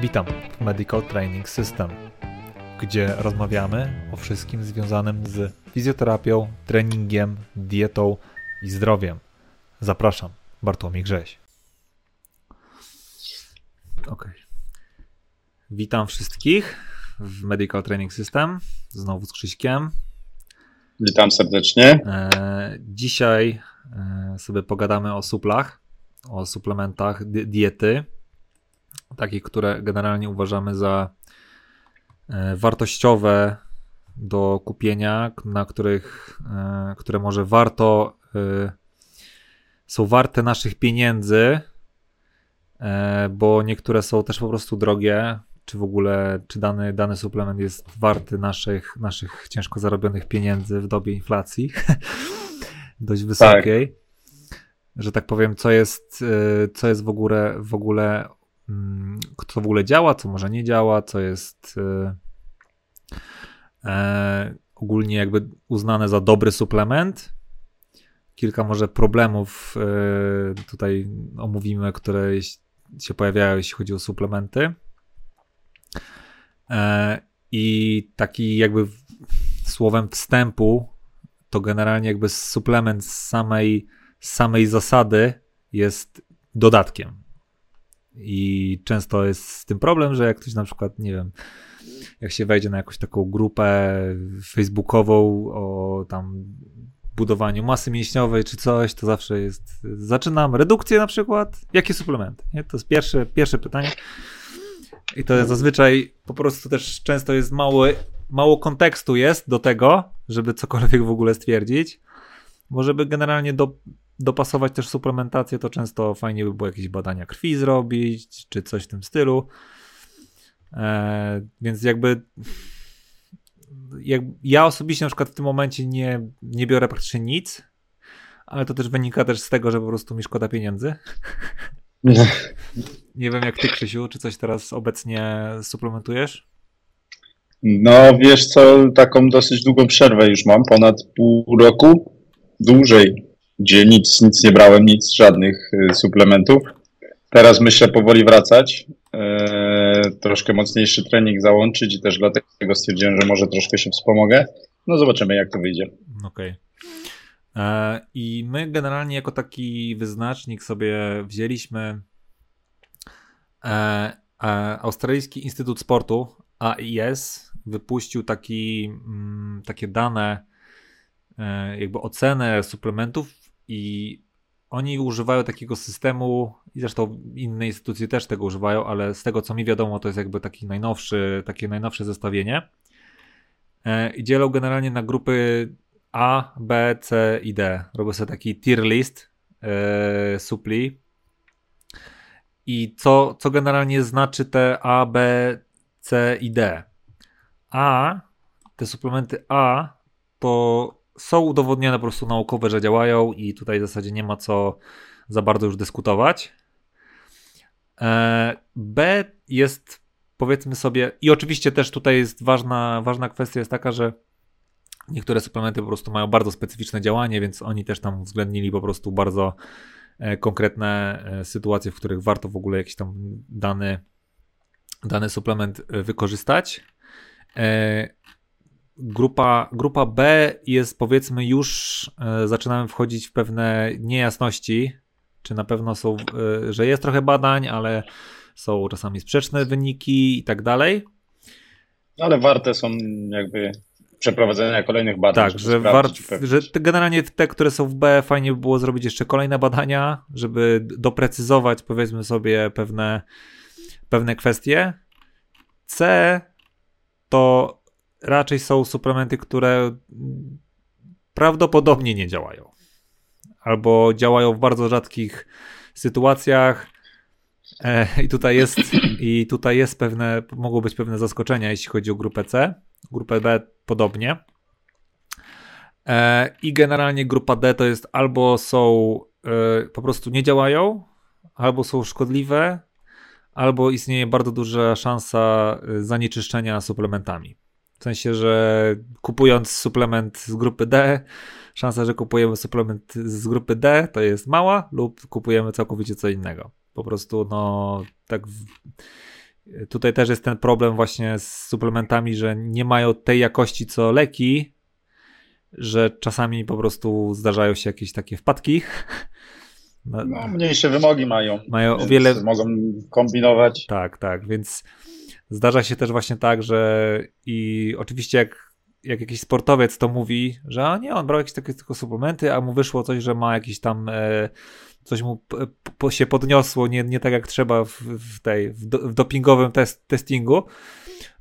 Witam w Medical Training System, gdzie rozmawiamy o wszystkim związanym z fizjoterapią, treningiem, dietą i zdrowiem. Zapraszam, Bartłomiej Grześ. Ok. Witam wszystkich w Medical Training System, znowu z Krzyśkiem. Witam serdecznie. E, dzisiaj e, sobie pogadamy o suplach, o suplementach diety, takich, które generalnie uważamy za e, wartościowe do kupienia, na których, które może warto, są warte naszych pieniędzy, bo niektóre są też po prostu drogie, czy w ogóle, czy dany, dany suplement jest warty naszych, naszych ciężko zarobionych pieniędzy w dobie inflacji dość wysokiej. Tak. Że tak powiem, co jest, co jest w ogóle, w ogóle, mm, kto w ogóle działa, co może nie działa, co jest y, e, ogólnie jakby uznane za dobry suplement. Kilka może problemów y, tutaj omówimy, które się pojawiają, jeśli chodzi o suplementy. E, I taki jakby słowem wstępu, to generalnie jakby suplement z samej, samej zasady jest dodatkiem. I często jest z tym problem, że jak ktoś na przykład, nie wiem, jak się wejdzie na jakąś taką grupę facebookową o tam budowaniu masy mięśniowej czy coś, to zawsze jest, zaczynam redukcję na przykład, jakie suplementy? Nie? To jest pierwsze, pierwsze pytanie. I to zazwyczaj po prostu też często jest mały, mało kontekstu jest do tego, żeby cokolwiek w ogóle stwierdzić. Bo żeby generalnie do, dopasować też suplementację, to często fajnie by było jakieś badania krwi zrobić, czy coś w tym stylu. E, więc jakby jak, ja osobiście na przykład w tym momencie nie, nie biorę praktycznie nic, ale to też wynika też z tego, że po prostu mi szkoda pieniędzy. Nie wiem jak ty, Krzysiu, czy coś teraz obecnie suplementujesz? No wiesz co, taką dosyć długą przerwę już mam, ponad pół roku, dłużej, gdzie nic, nic nie brałem, nic, żadnych y, suplementów. Teraz myślę powoli wracać, e, troszkę mocniejszy trening załączyć i też dlatego stwierdziłem, że może troszkę się wspomogę. No zobaczymy jak to wyjdzie. Okej. Okay. E, I my generalnie jako taki wyznacznik sobie wzięliśmy E, e, Australijski Instytut Sportu, AIS, wypuścił taki, mm, takie dane, jakby ocenę suplementów i oni używają takiego systemu, i zresztą inne instytucje też tego używają, ale z tego co mi wiadomo, to jest jakby taki najnowszy, takie najnowsze zestawienie. I dzielą generalnie na grupy A, B, C i D. Robię sobie taki tier list supli i co, co generalnie znaczy te A, B, C i D. A, te suplementy A, to są udowodnione po prostu naukowe, że działają i tutaj w zasadzie nie ma co za bardzo już dyskutować. E, B jest powiedzmy sobie, i oczywiście też tutaj jest ważna, ważna kwestia jest taka, że niektóre suplementy po prostu mają bardzo specyficzne działanie, więc oni też tam uwzględnili po prostu bardzo E, konkretne e, sytuacje, w których warto w ogóle jakiś tam dany, dany suplement wykorzystać. Grupa, grupa B jest powiedzmy już, zaczynamy wchodzić w pewne niejasności, czy na pewno są, że jest trochę badań, ale są czasami sprzeczne wyniki i tak dalej. Ale warte są jakby przeprowadzenia kolejnych badań. Tak, że, war, że generalnie te, które są w B, fajnie by było zrobić jeszcze kolejne badania, żeby doprecyzować, powiedzmy sobie, pewne, pewne kwestie. C to raczej są suplementy, które prawdopodobnie nie działają. Albo działają w bardzo rzadkich sytuacjach. E, I tutaj jest, i tutaj jest pewne, mogą być pewne zaskoczenia, jeśli chodzi o grupę C. Grupę B podobnie. E, I generalnie grupa D to jest albo są e, po prostu nie działają, albo są szkodliwe, albo istnieje bardzo duża szansa zanieczyszczenia suplementami. W sensie, że kupując suplement z grupy D, szansa, że kupujemy suplement z grupy D to jest mała, lub kupujemy całkowicie co innego. Po prostu, no, tak. W tutaj też jest ten problem właśnie z suplementami, że nie mają tej jakości co leki, że czasami po prostu zdarzają się jakieś takie wpadki. No, no, mniejsze wymogi mają. Mają o wiele. Mogą kombinować. Tak, tak, więc zdarza się też właśnie tak, że i oczywiście jak, jak jakiś sportowiec to mówi, że a nie, on brał jakieś takie tylko suplementy, a mu wyszło coś, że ma jakiś tam. E, coś mu się podniosło nie, nie tak jak trzeba w, w tej w, do, w dopingowym test, testingu,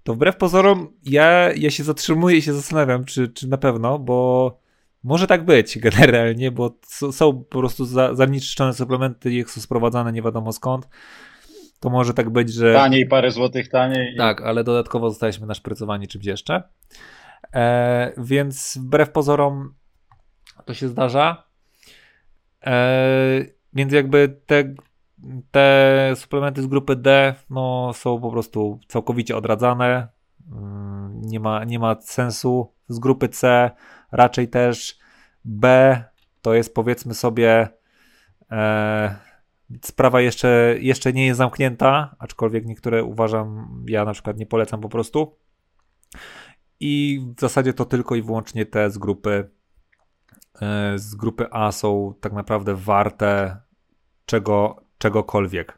to wbrew pozorom ja, ja się zatrzymuję i się zastanawiam, czy, czy na pewno, bo może tak być generalnie, bo są po prostu za, zanieczyszczone suplementy, ich są sprowadzane nie wiadomo skąd. To może tak być, że. Taniej, parę złotych taniej. Tak, ale dodatkowo zostaliśmy naszprycowani czymś jeszcze. E, więc wbrew pozorom to się zdarza. E, więc jakby te, te suplementy z grupy D no, są po prostu całkowicie odradzane. Mm, nie ma, nie ma sensu. Z grupy C raczej też B to jest powiedzmy sobie e, sprawa jeszcze, jeszcze nie jest zamknięta, aczkolwiek niektóre uważam, ja na przykład nie polecam po prostu. I w zasadzie to tylko i wyłącznie te z grupy e, z grupy A są tak naprawdę warte czego, czegokolwiek.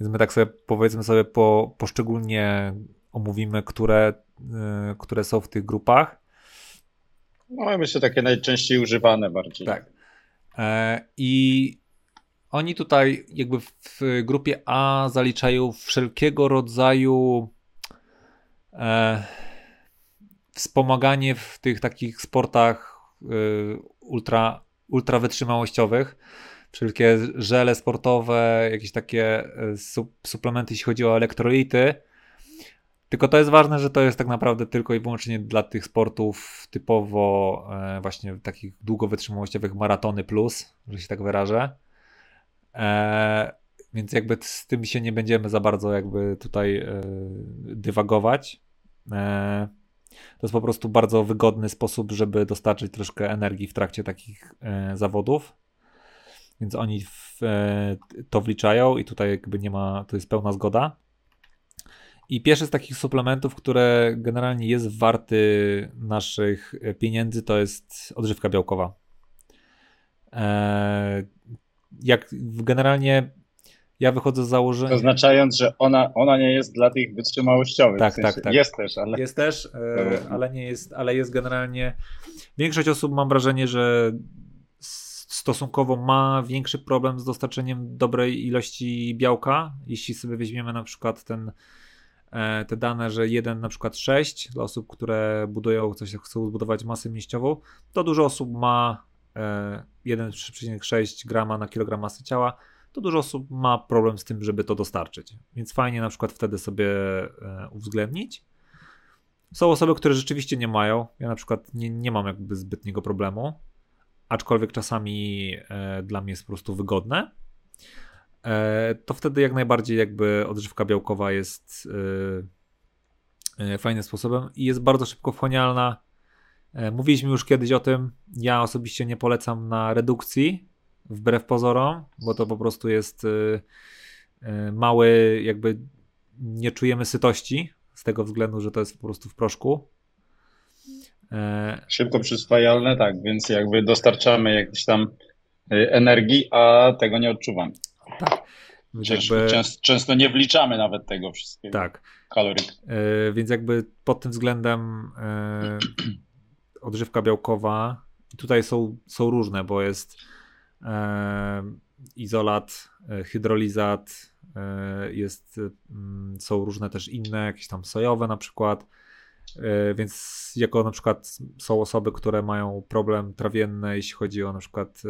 Więc my tak sobie powiedzmy sobie po, poszczególnie omówimy, które, yy, które są w tych grupach. No, myślę, takie najczęściej używane bardziej. Tak. E, I oni tutaj jakby w grupie A zaliczają wszelkiego rodzaju e, wspomaganie w tych takich sportach e, ultra, ultra wytrzymałościowych. Wszelkie żele sportowe, jakieś takie e, suplementy, jeśli chodzi o elektrolity tylko to jest ważne, że to jest tak naprawdę tylko i wyłącznie dla tych sportów typowo e, właśnie takich długowytrzymałościowych maratony plus, że się tak wyrażę. E, więc jakby z tym się nie będziemy za bardzo jakby tutaj e, dywagować. E, to jest po prostu bardzo wygodny sposób, żeby dostarczyć troszkę energii w trakcie takich e, zawodów. Więc oni w, e, to wliczają i tutaj jakby nie ma, to jest pełna zgoda. I pierwszy z takich suplementów, które generalnie jest warty naszych pieniędzy, to jest odżywka białkowa. Eee, jak generalnie ja wychodzę z założenia. Oznaczając, że ona, ona nie jest dla tych wytrzymałościowych. Tak, w sensie tak, tak. Jest też, ale. Jest też, e, ale nie jest, ale jest generalnie. Większość osób mam wrażenie, że stosunkowo ma większy problem z dostarczeniem dobrej ilości białka. Jeśli sobie weźmiemy na przykład ten E, te dane, że 1 na przykład 6 dla osób, które budują coś, chcą zbudować masę mięśniową, to dużo osób ma 1,6 e, grama na kilogram masy ciała, to dużo osób ma problem z tym, żeby to dostarczyć. Więc fajnie na przykład wtedy sobie e, uwzględnić. Są osoby, które rzeczywiście nie mają. Ja na przykład nie, nie mam jakby zbytniego problemu, aczkolwiek czasami dla mnie jest po prostu wygodne. E, to wtedy jak najbardziej jakby odżywka białkowa jest e, e, fajnym sposobem i jest bardzo szybko wchłanialna. Mówiliśmy już kiedyś o tym. Ja osobiście nie polecam na redukcji, wbrew pozorom, bo to po prostu jest mały, jakby nie czujemy sytości z tego względu, że to jest po prostu w proszku. Szybko przyswajalne, tak, więc jakby dostarczamy jakiejś tam energii, a tego nie odczuwam. Tak. Jakby... Często, często, nie wliczamy nawet tego wszystkiego. Tak. Kalorii. Yy, więc jakby pod tym względem yy, odżywka białkowa tutaj są, są różne, bo jest yy, izolat, hydrolizat, jest, mm, są różne też inne, jakieś tam sojowe na przykład. Więc jako na przykład są osoby, które mają problem trawienny, jeśli chodzi o na przykład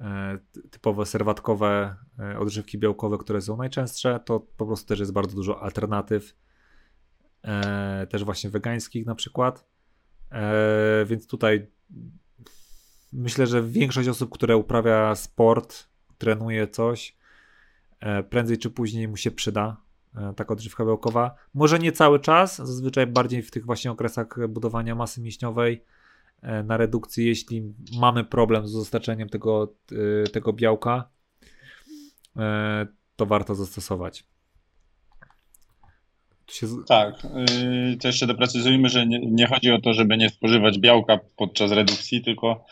E, typowe serwatkowe e, odżywki białkowe, które są najczęstsze, to po prostu też jest bardzo dużo alternatyw, e, też właśnie wegańskich na przykład. Więc tutaj myślę, że większość osób, które uprawia sport, trenuje coś, prędzej czy później mu się przyda taka odżywka białkowa. Może nie cały czas, zazwyczaj bardziej w tych właśnie okresach budowania masy mięśniowej, E, na redukcji, jeśli mamy problem z dostarczeniem tego, e, tego białka. E, to warto zastosować. Się... Tak, yy, to jeszcze doprecyzujmy, że nie, nie, chodzi o to, żeby nie spożywać białka podczas redukcji, tylko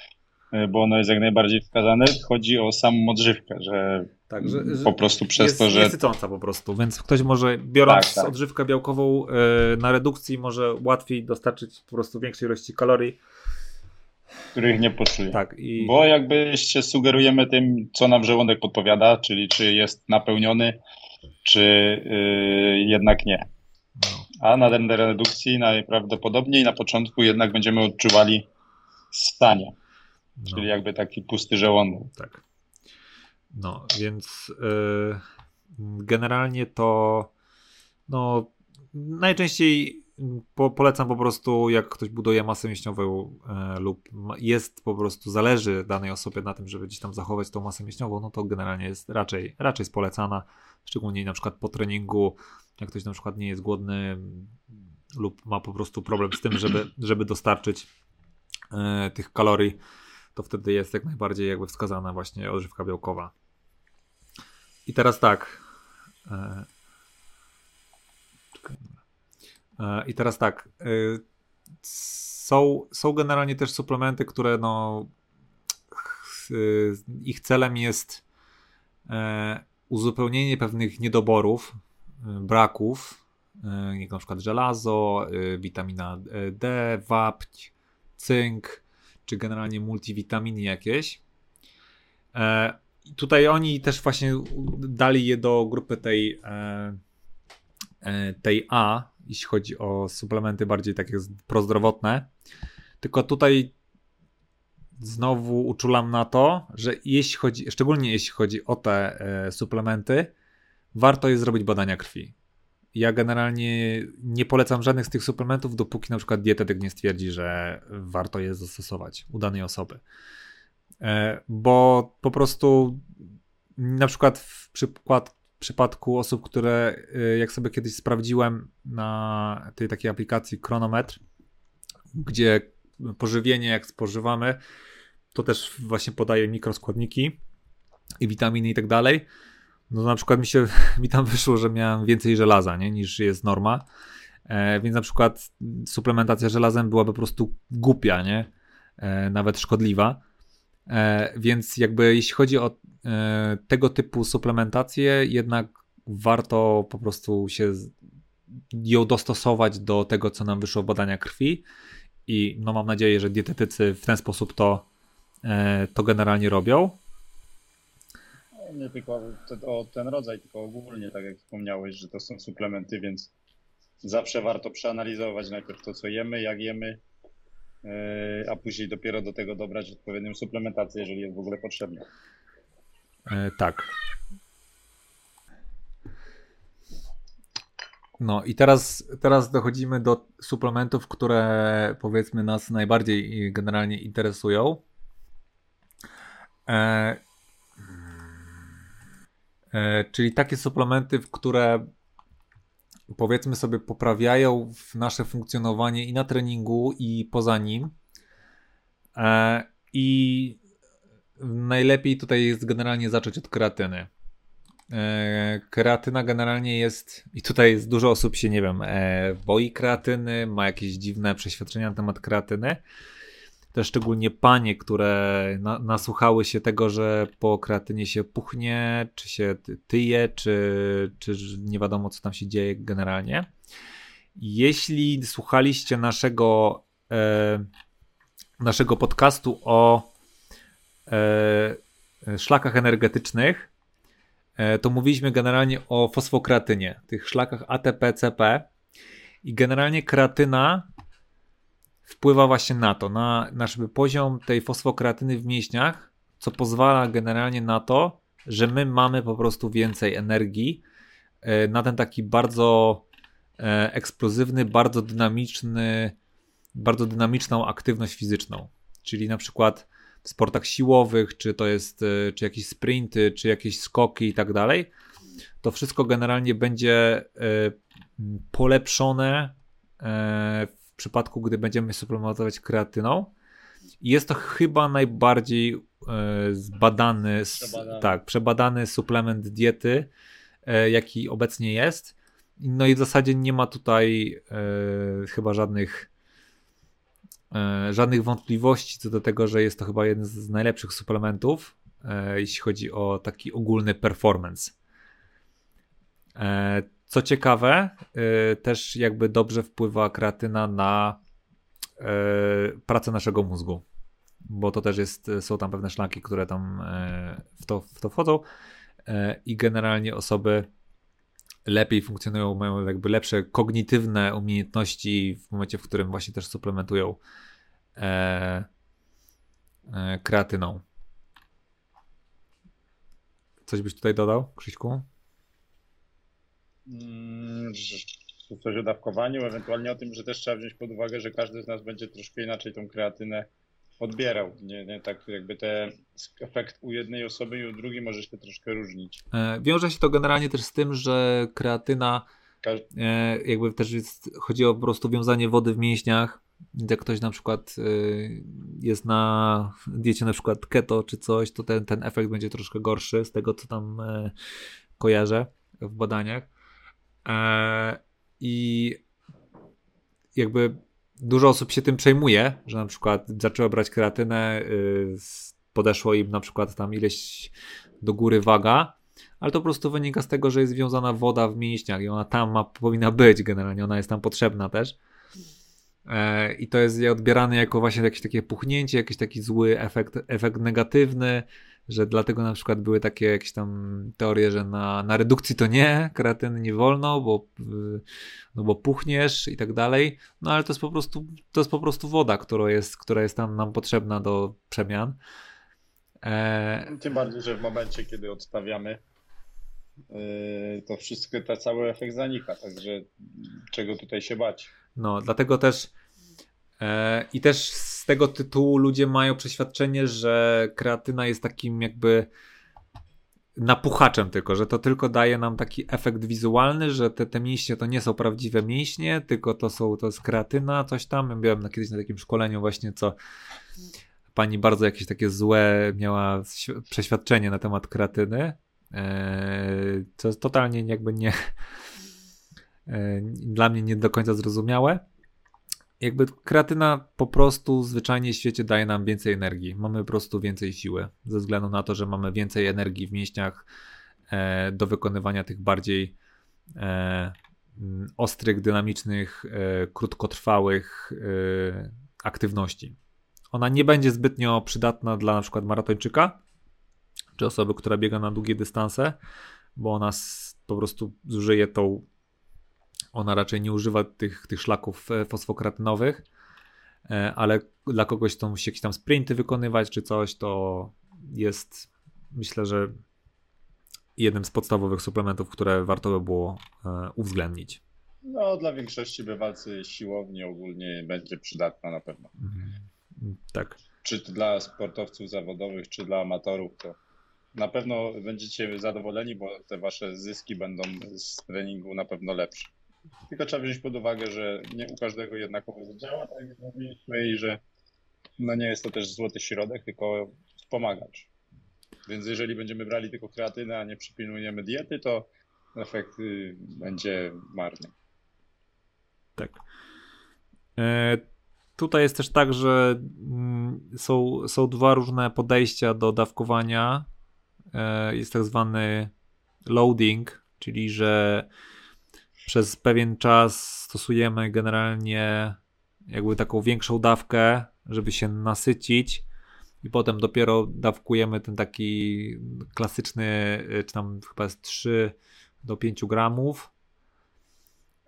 yy, bo ono jest jak najbardziej wskazane, chodzi o samą odżywkę, że, tak, że, po prostu przez jest, to, że... Jest sycąca po prostu, więc ktoś może biorąc tak, tak. odżywkę białkową yy, na redukcji może łatwiej dostarczyć po prostu większej ilości kalorii których nie poczuje. Tak, i... Bo jakby się sugerujemy tym, co nam żołądek podpowiada, czyli czy jest napełniony, czy yy, jednak nie. A na ten redukcji najprawdopodobniej na początku jednak będziemy odczuwali stanie. No. Czyli jakby taki pusty żołądek. Tak. No, więc yy, generalnie to no, najczęściej po, polecam po prostu, jak ktoś buduje masę mięśniową e, lub jest po prostu, zależy danej osobie na tym, żeby gdzieś tam zachować tą masę mięśniową, no to generalnie jest raczej, raczej jest polecana, szczególnie na przykład po treningu, jak ktoś na przykład nie jest głodny lub ma po prostu problem z tym, żeby, żeby dostarczyć e, tych kalorii, to wtedy jest jak najbardziej jakby wskazana właśnie odżywka białkowa. I teraz tak. E, E, I teraz tak. E, są, są generalnie też suplementy, które no. Ich celem jest uzupełnienie pewnych niedoborów, braków, jak na przykład żelazo, witamina D, wapń, cynk, czy generalnie multivitaminy jakieś. Tutaj oni też właśnie dali je do grupy tej, tej A, jeśli chodzi o suplementy bardziej takie prozdrowotne. Tylko tutaj znowu uczulam na to, że jeśli chodzi, szczególnie jeśli chodzi o te e, suplementy, warto jest zrobić badania krwi. Ja generalnie nie polecam żadnych z tych suplementów, dopóki na przykład dietetyk nie stwierdzi, że warto je zastosować u danej osoby. E, bo po prostu na przykład w przykład przypadku osób, które y, jak sobie kiedyś sprawdziłem na tej takiej aplikacji Chronometr, gdzie pożywienie jak spożywamy, to też właśnie podaje mikroskładniki i witaminy i tak dalej. No na przykład mi się mi tam wyszło, że miałem więcej żelaza, nie, niż jest norma. E, więc na przykład suplementacja żelazem była po prostu głupia, nie? E, nawet szkodliwa. E, więc jakby jeśli chodzi o e, tego typu suplementację, jednak warto po prostu się ją dostosować do tego, co nam wyszło w badania krwi i no mam nadzieję, że dietetycy w ten sposób to, e, to generalnie robią. Nie tylko o ten rodzaj, tylko ogólnie, tak jak wspomniałeś, że to są suplementy, więc zawsze warto przeanalizować najpierw to, co jemy, jak jemy, E, a później dopiero do tego dobrać odpowiednią suplementację, jeżeli jest w ogóle potrzebna. E, tak. No i teraz, teraz dochodzimy do suplementów, które powiedzmy nas najbardziej generalnie interesują. E, czyli takie suplementy, które powiedzmy sobie, poprawiają nasze funkcjonowanie i na treningu, i poza nim. E, I najlepiej tutaj jest generalnie zacząć od kreatyny. E, kreatyna generalnie jest, i tutaj jest dużo osób się, nie wiem, e, boi kreatyny, ma jakieś dziwne przeświadczenia na temat kreatyny te szczególnie panie, które na, nasłuchały się tego, że po kreatynie się puchnie, czy się tyje, czy, czy nie wiadomo, co tam się dzieje generalnie. Jeśli słuchaliście naszego, e, naszego podcastu o e, szlakach energetycznych, e, to mówiliśmy generalnie o fosfokreatynie, tych szlakach ATP, CP. I generalnie kreatyna wpływa właśnie na to, na nasz poziom tej fosfokreatyny w mięśniach, co pozwala generalnie na to, że my mamy po prostu więcej energii e, na ten taki bardzo e, eksplozywny, bardzo dynamiczny, bardzo dynamiczną aktywność fizyczną. Czyli na przykład w sportach siłowych, czy to jest, e, czy jakieś sprinty, czy jakieś skoki i tak dalej, to wszystko generalnie będzie polepszone przypadku, gdy będziemy suplementować kreatyną. Jest to chyba najbardziej e, zbadany, przebadany. tak, przebadany suplement diety e, jaki obecnie jest. No i w zasadzie nie ma tutaj e, chyba żadnych żadnych wątpliwości co do tego, że jest to chyba jeden z najlepszych suplementów, jeśli chodzi o taki ogólny performance. Co ciekawe, e, też jakby dobrze wpływa kreatyna na e, pracę naszego mózgu, bo to też jest, są tam pewne szlaki, które tam w to, w to wchodzą i generalnie osoby lepiej funkcjonują, mają jakby lepsze kognitywne umiejętności w momencie, w którym właśnie też suplementują kreatyną. Coś byś tutaj dodał, Krzyśku? Mm, coś o dawkowaniu, ewentualnie o tym, że też trzeba wziąć pod uwagę, że każdy z nas będzie troszkę inaczej tą kreatynę odbierał. Nie, nie tak jakby ten efekt u jednej osoby i u drugiej może się troszkę różnić. E, wiąże się to generalnie też z tym, że kreatyna e, jakby też jest, chodzi o po prostu wiązanie wody w mięśniach. Jak ktoś na przykład e, jest na diecie na przykład keto czy coś, to ten, ten efekt będzie troszkę gorszy z tego, co tam kojarzę w badaniach. I jakby dużo osób się tym przejmuje, że na przykład zaczęła brać kreatynę, y, podeszło im na przykład tam ileś do góry waga, ale to po prostu wynika z tego, że jest związana woda w mięśniach i ona tam ma, powinna być generalnie, ona jest tam potrzebna też. E, I to jest odbierane jako właśnie jakieś takie puchnięcie, jakiś taki zły efekt, efekt negatywny, że dlatego na przykład były takie jakieś tam teorie, że na, na redukcji to nie, kreatyny nie wolno, bo, no bo puchniesz i tak dalej, no ale to jest po prostu, to jest po prostu woda, która jest, która jest tam nam potrzebna do przemian. E... Tym bardziej, że w momencie, kiedy odstawiamy, yy, to wszystko, ta cały efekt zanika, także czego tutaj się bać. No, dlatego też E, I też z tego tytułu ludzie mają przeświadczenie, że kreatyna jest takim jakby napuchaczem tylko, że to tylko daje nam taki efekt wizualny, że te, te mięśnie to nie są prawdziwe mięśnie, tylko to są, to jest kreatyna, coś tam. Ja byłem na, kiedyś na takim szkoleniu właśnie, co pani bardzo jakieś takie złe miała przeświadczenie na temat kreatyny, e, co totalnie jakby nie e, dla mnie nie do końca zrozumiałe jakby kreatyna po prostu zwyczajnie w świecie daje nam więcej energii. Mamy po prostu więcej siły, ze względu na to, że mamy więcej energii w mięśniach e, do wykonywania tych bardziej e, ostrych, dynamicznych, e, krótkotrwałych e, aktywności. Ona nie będzie zbytnio przydatna dla na przykład maratończyka, czy osoby, która biega na długie dystanse, bo ona po prostu zużyje tą ona raczej nie używa tych, tych szlaków e, fosfokratynowych, e, ale dla kogoś, kto musi jakieś tam sprinty wykonywać czy coś, to jest myślę, że jednym z podstawowych suplementów, które warto by było e, uwzględnić. No, dla większości bywalcy siłowni ogólnie będzie przydatna na pewno. Mhm. Tak. Czy to dla sportowców zawodowych, czy dla amatorów, to na pewno będziecie zadowoleni, bo te wasze zyski będą z treningu na pewno lepsze. Tylko trzeba wziąć pod uwagę, że nie u każdego jednakowo działa, tak jak mówiliśmy, i że no nie jest to też złoty środek, tylko wspomagacz. Więc jeżeli będziemy brali tylko kreatynę, a nie przypilnujemy diety, to efekt y, będzie marny. Tak. E, tutaj jest też tak, że mm, są, są dwa różne podejścia do dawkowania. E, jest tak zwany loading, czyli że przez pewien czas stosujemy generalnie jakby taką większą dawkę, żeby się nasycić i potem dopiero dawkujemy ten taki klasyczny, y, czy tam chyba jest 3 do 5 gramów.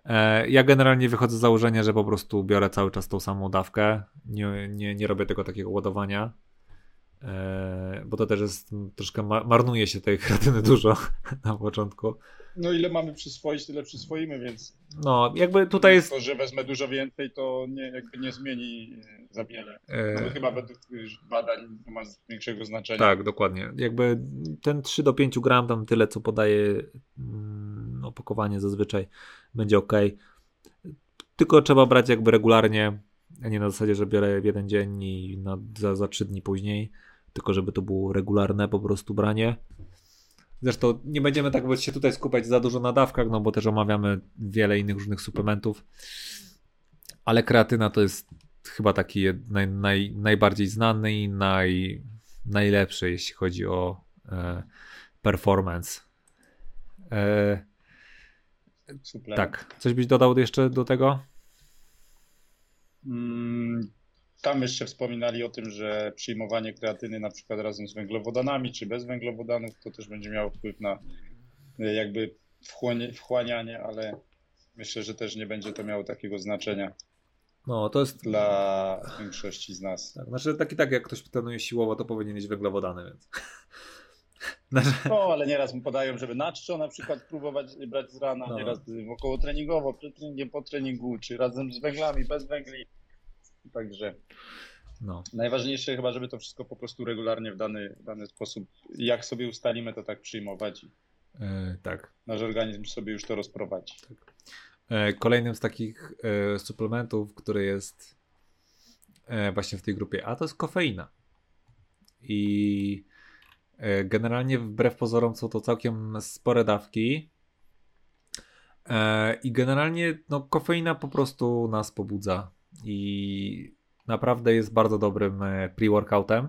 E, ja generalnie wychodzę z założenia, że po prostu biorę cały czas tą samą dawkę. Nie, nie, nie robię tego takiego ładowania. E, bo to też jest troszkę marnuje się tej kreatyny dużo na początku. No ile mamy przyswoić, tyle przyswoimy, więc. No, jakby tutaj jest. To, że wezmę dużo więcej, to nie, jakby nie zmieni za wiele. E... No, chyba według badań to ma większego znaczenia. Tak, dokładnie. Jakby ten 3 do 5 gram, tam tyle co podaje mm, opakowanie zazwyczaj będzie ok. Tylko trzeba brać jakby regularnie, a nie na zasadzie, że biorę w jeden dzień i na, za, za 3 dni później, tylko żeby to było regularne po prostu branie. Zresztą nie będziemy tak się tutaj skupiać za dużo na dawkach, no bo też omawiamy wiele innych różnych suplementów. Ale kreatyna to jest chyba taki naj, naj, najbardziej znany i naj, najlepszy, jeśli chodzi o e, performance. E, tak. Coś byś dodał jeszcze do tego? Mm, tam jeszcze wspominali o tym, że przyjmowanie kreatyny na przykład razem z węglowodanami czy bez węglowodanów to też będzie miało wpływ na e, jakby wchłanianie, ale myślę, że też nie będzie to miało takiego znaczenia. No, to jest dla większości z nas. Tak, znaczy tak i tak jak ktoś trenuje siłowo, to powinien mieć węglowodany, więc. No, ale nieraz mu podają, żeby na czczo na przykład próbować brać z rana, no. nieraz około treningowo, przed treningiem, po treningu, czy razem z węglami, bez węgli. Także no. najważniejsze chyba, żeby to wszystko po prostu regularnie w dany, w dany sposób, jak sobie ustalimy, to tak przyjmować. Yy, tak. Nasz organizm sobie już to rozprowadzi. Tak. Yy, kolejnym z takich yy, suplementów, który jest właśnie w tej grupie A, to jest kofeina. I generalnie wbrew pozorom są to całkiem spore dawki. I generalnie no, kofeina po prostu nas pobudza i naprawdę jest bardzo dobrym e, pre-workoutem.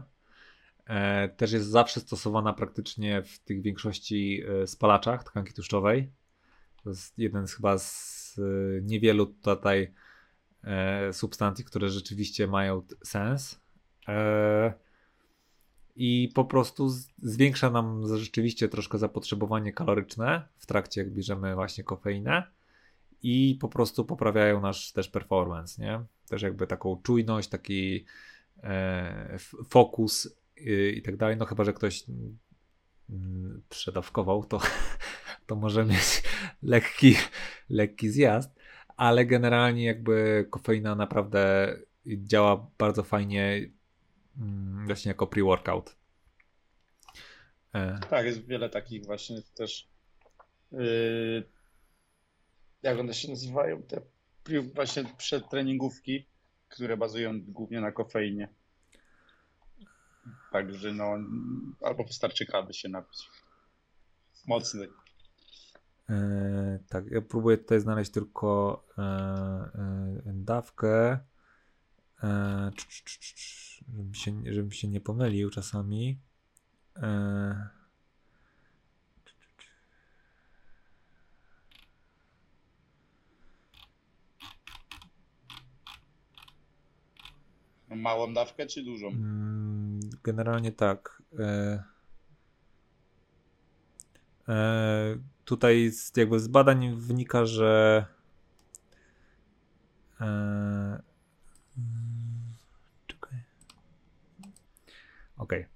E, też jest zawsze stosowana praktycznie w tych większości e, spalaczach tkanki tłuszczowej. To jest jeden z chyba z niewielu tutaj substancji, które rzeczywiście mają sens. I po prostu zwiększa nam rzeczywiście troszkę zapotrzebowanie kaloryczne w trakcie, jak bierzemy właśnie kofeinę i po prostu poprawiają nasz też performance, nie? Też jakby taką czujność, taki e, fokus y, i tak dalej. No chyba, że ktoś mm, przedawkował, to, to może mieć lekki, lekki zjazd, ale generalnie jakby kofeina naprawdę działa bardzo fajnie mm, właśnie jako pre-workout. E. Tak, jest wiele takich właśnie też yy jak one się nazywają, te właśnie przedtreningówki, które bazują głównie na kofeinie. Także no, albo wystarczy kawy się napić. Mocny. E, tak, ja próbuję tutaj znaleźć tylko e, e, dawkę, żebym, się, żebym się nie pomylił czasami. E, Małą dawkę czy dużą? Mm, generalnie tak. E, e, tutaj z, jakby z badań wynika, że e, czekaj. Okej.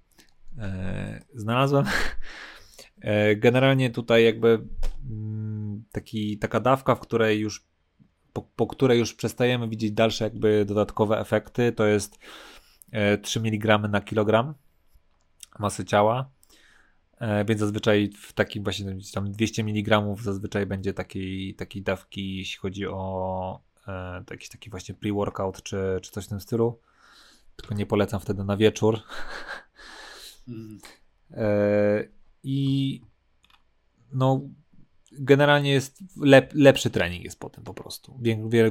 Okay. Znalazłem. E, generalnie tutaj jakby mm, taki, taka dawka, w której już po, po której już przestajemy widzieć dalsze jakby dodatkowe efekty, to jest 3 e, mg na kilogram masy ciała. E, więc zazwyczaj w takim właśnie tam 200 mg zazwyczaj będzie takiej, takiej dawki, jeśli chodzi o e, jakiś taki właśnie pre-workout czy, czy coś w tym stylu. Tylko nie polecam wtedy na wieczór. Mm. E, I no generalnie jest lep, lepszy trening jest po tym po prostu.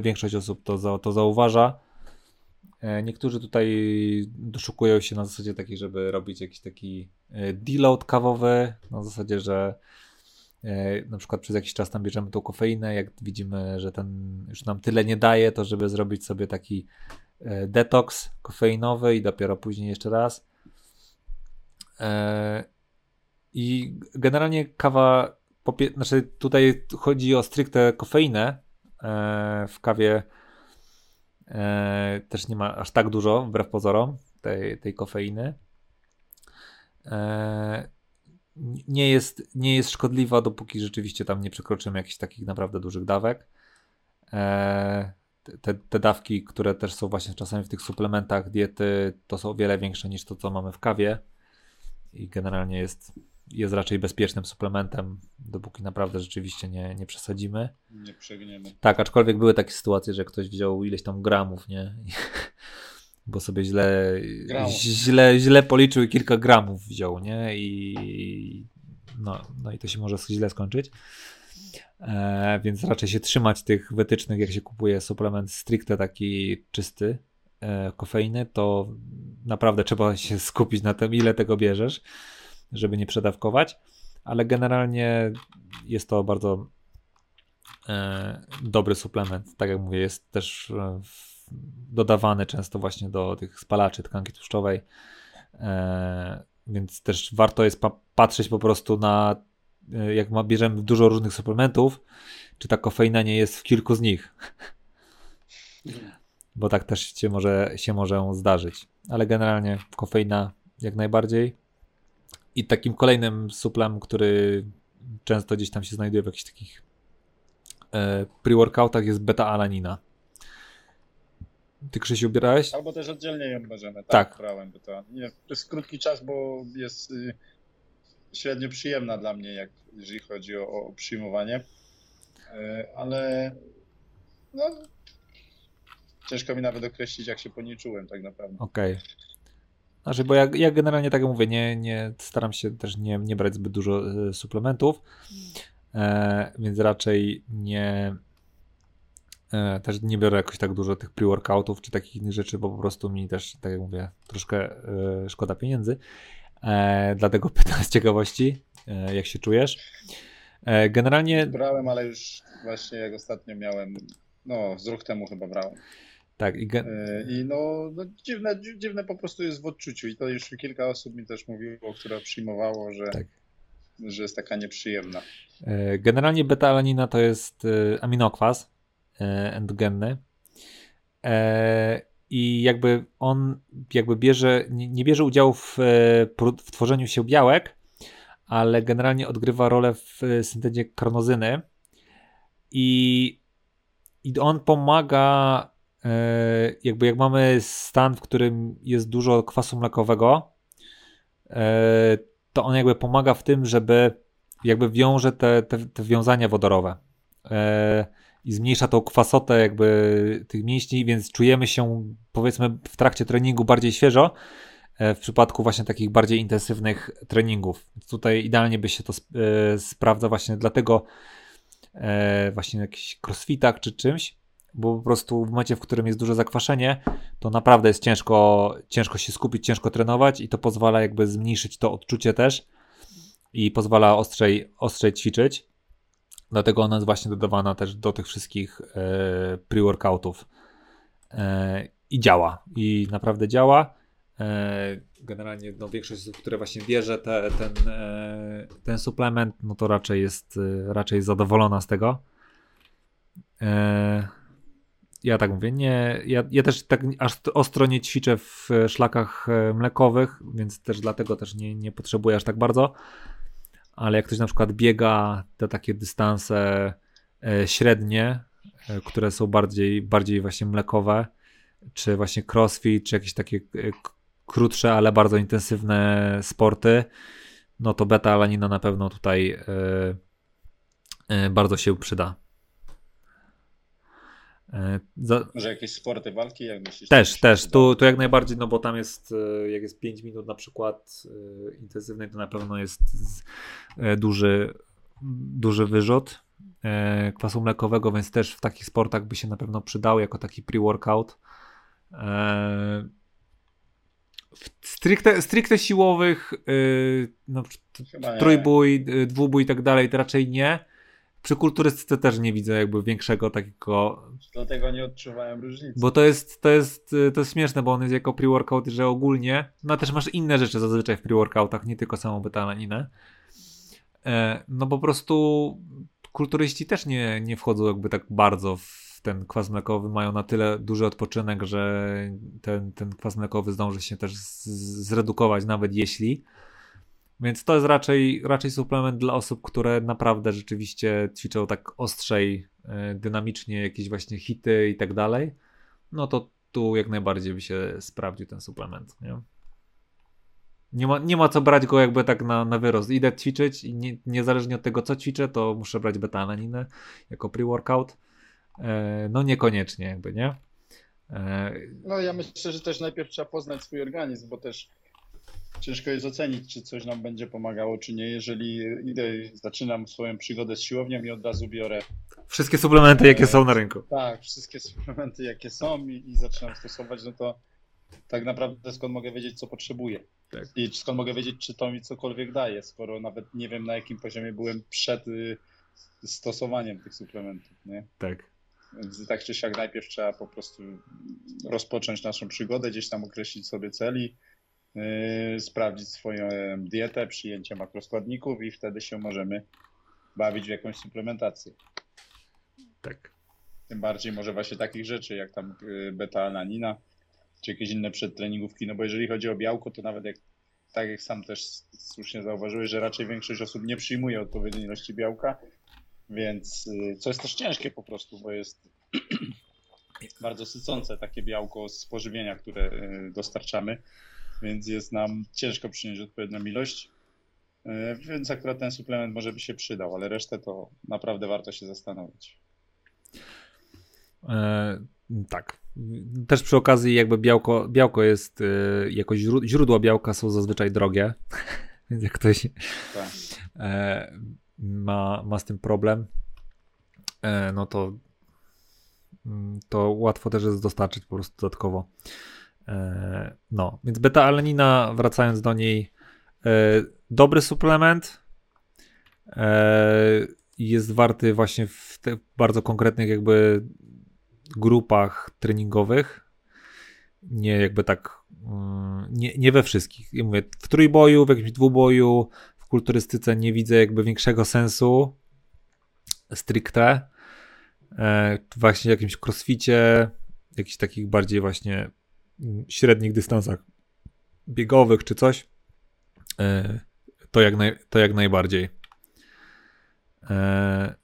Większość osób to, to zauważa. E, niektórzy tutaj doszukują się na zasadzie takiej, żeby robić jakiś taki e, deload kawowy, na zasadzie, że e, na przykład przez jakiś czas tam bierzemy tą kofeinę, jak widzimy, że ten już nam tyle nie daje, to żeby zrobić sobie taki detoks kofeinowy i dopiero później jeszcze raz. I generalnie kawa znaczy tutaj chodzi o stricte kofeinę. E, w kawie e, też nie ma aż tak dużo, wbrew pozorom, tej, tej kofeiny. E, nie, jest, nie jest szkodliwa, dopóki rzeczywiście tam nie przekroczymy jakichś takich naprawdę dużych dawek. E, te, te dawki, które też są właśnie czasami w tych suplementach diety, to są o wiele większe niż to, co mamy w kawie. I generalnie jest jest raczej bezpiecznym suplementem, dopóki naprawdę rzeczywiście nie, nie przesadzimy. Nie przegniemy. Tak, aczkolwiek były takie sytuacje, że ktoś wziął ileś tam gramów, nie? Bo sobie źle, źle, źle policzył i kilka gramów wziął, nie? I no, no i to się może źle skończyć. E, więc raczej się trzymać tych wytycznych, jak się kupuje suplement stricte taki czysty e, kofeiny, to naprawdę trzeba się skupić na tym, ile tego bierzesz, żeby nie przedawkować, ale generalnie jest to bardzo e, dobry suplement. Tak jak mówię, jest też e, dodawany często właśnie do tych spalaczy tkanki tłuszczowej, e, więc też warto jest pa patrzeć po prostu na jak ma, bierzemy dużo różnych suplementów, czy ta kofeina nie jest w kilku z nich. Bo tak też się może, się może zdarzyć. Ale generalnie kofeina jak najbardziej. I takim kolejnym suplem, który często gdzieś tam się znajduje w jakichś takich e, pre-workoutach jest beta-alanina. Ty Krzysiu ubierałeś? Albo też oddzielnie ją możemy. Tak, tak. brałem beta. Nie, to jest krótki czas, bo jest y, średnio przyjemna dla mnie, jak, jeżeli chodzi o, o przyjmowanie. E, ale no, ciężko mi nawet określić, jak się po niej czułem tak naprawdę. Okej. Okay. Znaczy, bo ja, ja generalnie tak mówię, nie, nie staram się też nie, nie brać zbyt dużo e, suplementów, e, więc raczej nie e, też nie biorę jakoś tak dużo tych pre-workoutów czy takich innych rzeczy, bo po prostu mi też, tak jak mówię, troszkę e, szkoda pieniędzy. E, dlatego pytam z ciekawości, e, jak się czujesz. Generalnie. Brałem, ale już właśnie jak ostatnio miałem, no z rok temu chyba brałem. Tak, i, gen... E, I no, no, dziwne, dziwne po prostu jest w odczuciu. I to już kilka osób mi też mówiło, które przyjmowało, że, tak. że jest taka nieprzyjemna. E, generalnie beta-alanina to jest aminokwas endogenny i jakby on jakby bierze, nie, bierze udziału w, e, w, tworzeniu się białek, ale generalnie odgrywa rolę w syntezie kronozyny i, i on pomaga e, jakby jak mamy stan, w którym jest dużo kwasu mlekowego, e, to on jakby pomaga w tym, żeby jakby wiąże te, te, te wiązania wodorowe i zmniejsza tą kwasotę jakby tych mięśni, więc czujemy się powiedzmy w trakcie treningu bardziej świeżo e, w przypadku właśnie takich bardziej intensywnych treningów. Tutaj idealnie by się to e, sprawdza właśnie dlatego e, właśnie jakiś crossfitach czy czymś, bo po prostu w momencie, w którym jest duże zakwaszenie, to naprawdę jest ciężko, ciężko się skupić, ciężko trenować i to pozwala jakby zmniejszyć to odczucie też i pozwala ostrzej, ostrzej ćwiczyć. Dlatego ona jest właśnie dodawana też do tych wszystkich e, pre-workoutów. E, I działa. I naprawdę działa. E, generalnie no, większość osób, które właśnie bierze te, ten, ten suplement, no to raczej jest raczej zadowolona z tego. E, ja tak mówię, nie, ja, ja też tak aż ostro nie ćwiczę w szlakach mlekowych, więc też dlatego też nie, nie potrzebuję aż tak bardzo ale jak ktoś na przykład biega te takie dystanse e, średnie, e, które są bardziej, bardziej właśnie mlekowe, czy właśnie crossfit, czy jakieś takie e, krótsze, ale bardzo intensywne sporty, no to beta-alanina na pewno tutaj bardzo się przyda. E, za... Może jakieś sporty walki, jak myślisz? Też, też. Tu, tu jak najbardziej, no bo tam jest, e, jak jest 5 minut na przykład e, intensywnej, to na pewno jest duży, duży wyrzut kwasu mlekowego, więc też w takich sportach by się na pewno przydał jako taki pre-workout. W stricte, stricte siłowych, no, trójbój, dwubój i tak dalej, to raczej nie przy kulturystyce też nie widzę jakby większego takiego... Dlatego nie odczuwałem różnicy. Bo to jest, to jest, to jest śmieszne, bo on jest jako pre-workout, że ogólnie, no też masz inne rzeczy zazwyczaj w pre-workoutach, nie tylko samą betaninę. E, no po prostu kulturyści też nie, nie wchodzą jakby tak bardzo w ten kwas mlekowy, mają na tyle duży odpoczynek, że ten, ten kwas mlekowy zdąży się też zredukować, nawet jeśli więc to jest raczej, raczej suplement dla osób, które naprawdę rzeczywiście ćwiczą tak ostrzej, e, dynamicznie, jakieś właśnie hity i tak dalej. No to tu jak najbardziej by się sprawdził ten suplement. Nie? Nie ma, nie ma co brać go jakby tak na, na wyrost. Idę ćwiczyć i nie, niezależnie od tego, co ćwiczę, to muszę brać beta-alaninę jako pre-workout. E, no niekoniecznie jakby, nie? E, no ja myślę, że też najpierw trzeba poznać swój organizm, bo też ciężko jest ocenić, czy coś nam będzie pomagało, czy nie, jeżeli idę, zaczynam swoją przygodę z siłownią i od razu biorę. Wszystkie suplementy, jakie są na rynku. Tak, wszystkie suplementy, jakie są i, i zaczynam stosować, no to tak naprawdę skąd mogę wiedzieć, co potrzebuję. Tak. I skąd mogę wiedzieć, czy to mi cokolwiek daje, skoro nawet nie wiem, na jakim poziomie byłem przed y, stosowaniem tych suplementów. Nie? Tak. Więc tak czy siak najpierw trzeba po prostu rozpocząć naszą przygodę, gdzieś tam określić sobie celi, sprawdzić swoją dietę, przyjęcie makroskładników i wtedy się możemy bawić w jakąś suplementację. Tak. Tym bardziej może właśnie takich rzeczy jak tam yy, beta-alanina, czy jakieś inne przedtreningówki, no bo jeżeli chodzi o białko, to nawet jak tak jak sam też słusznie zauważyłeś, że raczej większość osób nie przyjmuje odpowiedniej ilości białka, więc y, co jest też ciężkie po prostu, bo jest bardzo sycące takie białko z pożywienia, które y, dostarczamy, więc jest nam ciężko przyjąć odpowiednią ilość. Y, więc akurat ten suplement może by się przydał, ale resztę to naprawdę warto się zastanowić. E, tak. Też przy okazji, jakby białko, białko jest, y, jako źródła białka są zazwyczaj drogie, więc jak ktoś tak. e, ma, ma z tym problem, e, no to, mm, to łatwo też jest dostarczyć po prostu dodatkowo. E, no, więc beta-alenina, wracając do niej, e, dobry suplement, jest warty właśnie w bardzo konkretnych jakby grupach treningowych, nie jakby tak, mm, nie, nie we wszystkich. Ja mówię, w trójboju, w jakimś dwuboju, kulturystyce nie widzę jakby większego sensu stricte. E, właśnie w jakimś crossficie, jakichś takich bardziej właśnie średnich dystansach biegowych czy coś, e, to, jak naj, to jak najbardziej. E,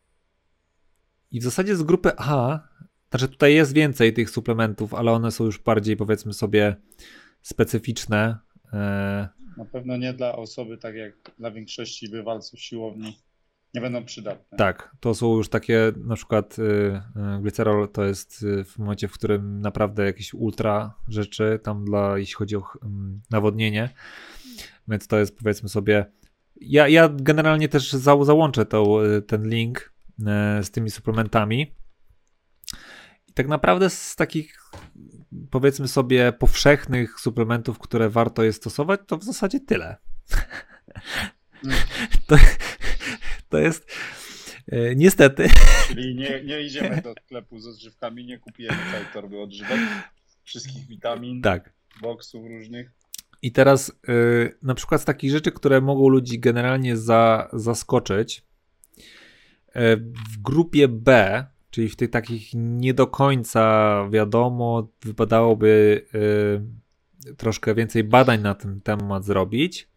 I w zasadzie z grupy A, znaczy tutaj jest więcej tych suplementów, ale one są już bardziej powiedzmy sobie specyficzne. Na pewno nie dla osoby, tak jak dla większości bywalców siłowni, nie będą przydatne. Tak, to są już takie, na przykład y, y, glicerol to jest y, w momencie, w którym naprawdę jakieś ultra rzeczy, tam dla, jeśli chodzi o nawodnienie, więc to jest powiedzmy sobie, ja, ja generalnie też za, załączę ten link y, z tymi suplementami, i tak naprawdę z takich powiedzmy sobie powszechnych suplementów, które warto jest stosować, to w zasadzie tyle. Mm. To, to jest e, niestety. Czyli nie, nie idziemy do sklepu ze odżywkami, nie kupujemy całej torby odżywek, wszystkich witamin, tak. boksów różnych. I teraz y, na przykład z takich rzeczy, które mogą ludzi generalnie za, zaskoczyć, y, w grupie B czyli w tych takich nie do końca wiadomo, wypadałoby troszkę więcej badań na ten temat zrobić.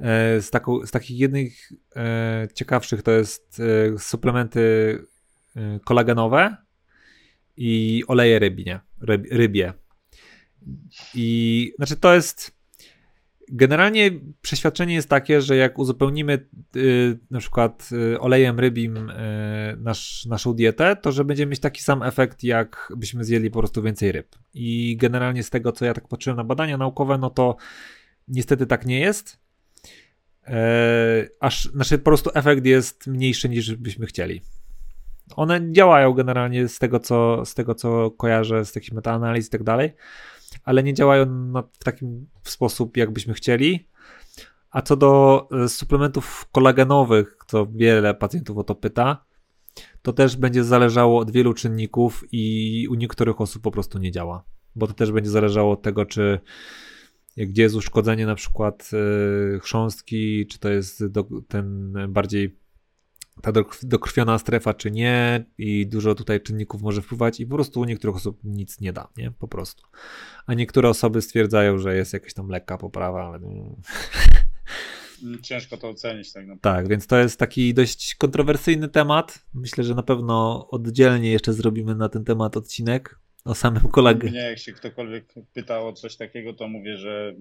Y, z, taką, z takich jednych y, ciekawszych to jest y, suplementy kolagenowe i oleje rybie, ryb, rybie. I znaczy to jest Generalnie przeświadczenie jest takie, że jak uzupełnimy y, na przykład y, olejem rybim y, nasz, naszą dietę, to że będziemy mieć taki sam efekt, jak byśmy zjedli po prostu więcej ryb. I generalnie z tego, co ja tak patrzyłem na badania naukowe, no to niestety tak nie jest. E, aż, znaczy po prostu efekt jest mniejszy niż byśmy chcieli. One działają generalnie z tego, co, z tego, co kojarzę, z takich metaanaliz i tak dalej ale nie działają w taki sposób, jakbyśmy chcieli. A co do e, suplementów kolagenowych, co wiele pacjentów o to pyta, to też będzie zależało od wielu czynników i u niektórych osób po prostu nie działa, bo to też będzie zależało od tego, czy gdzie jest uszkodzenie na przykład e, chrząstki, czy to jest do, ten bardziej ta dokrwiona strefa, czy nie, i dużo tutaj czynników może wpływać, i po prostu u niektórych osób nic nie da, nie? Po prostu. A niektóre osoby stwierdzają, że jest jakaś tam lekka poprawa, ale. Ciężko to ocenić tak naprawdę. Tak, więc to jest taki dość kontrowersyjny temat. Myślę, że na pewno oddzielnie jeszcze zrobimy na ten temat odcinek o samym kolegę. Nie, jak się ktokolwiek pyta o coś takiego, to mówię, że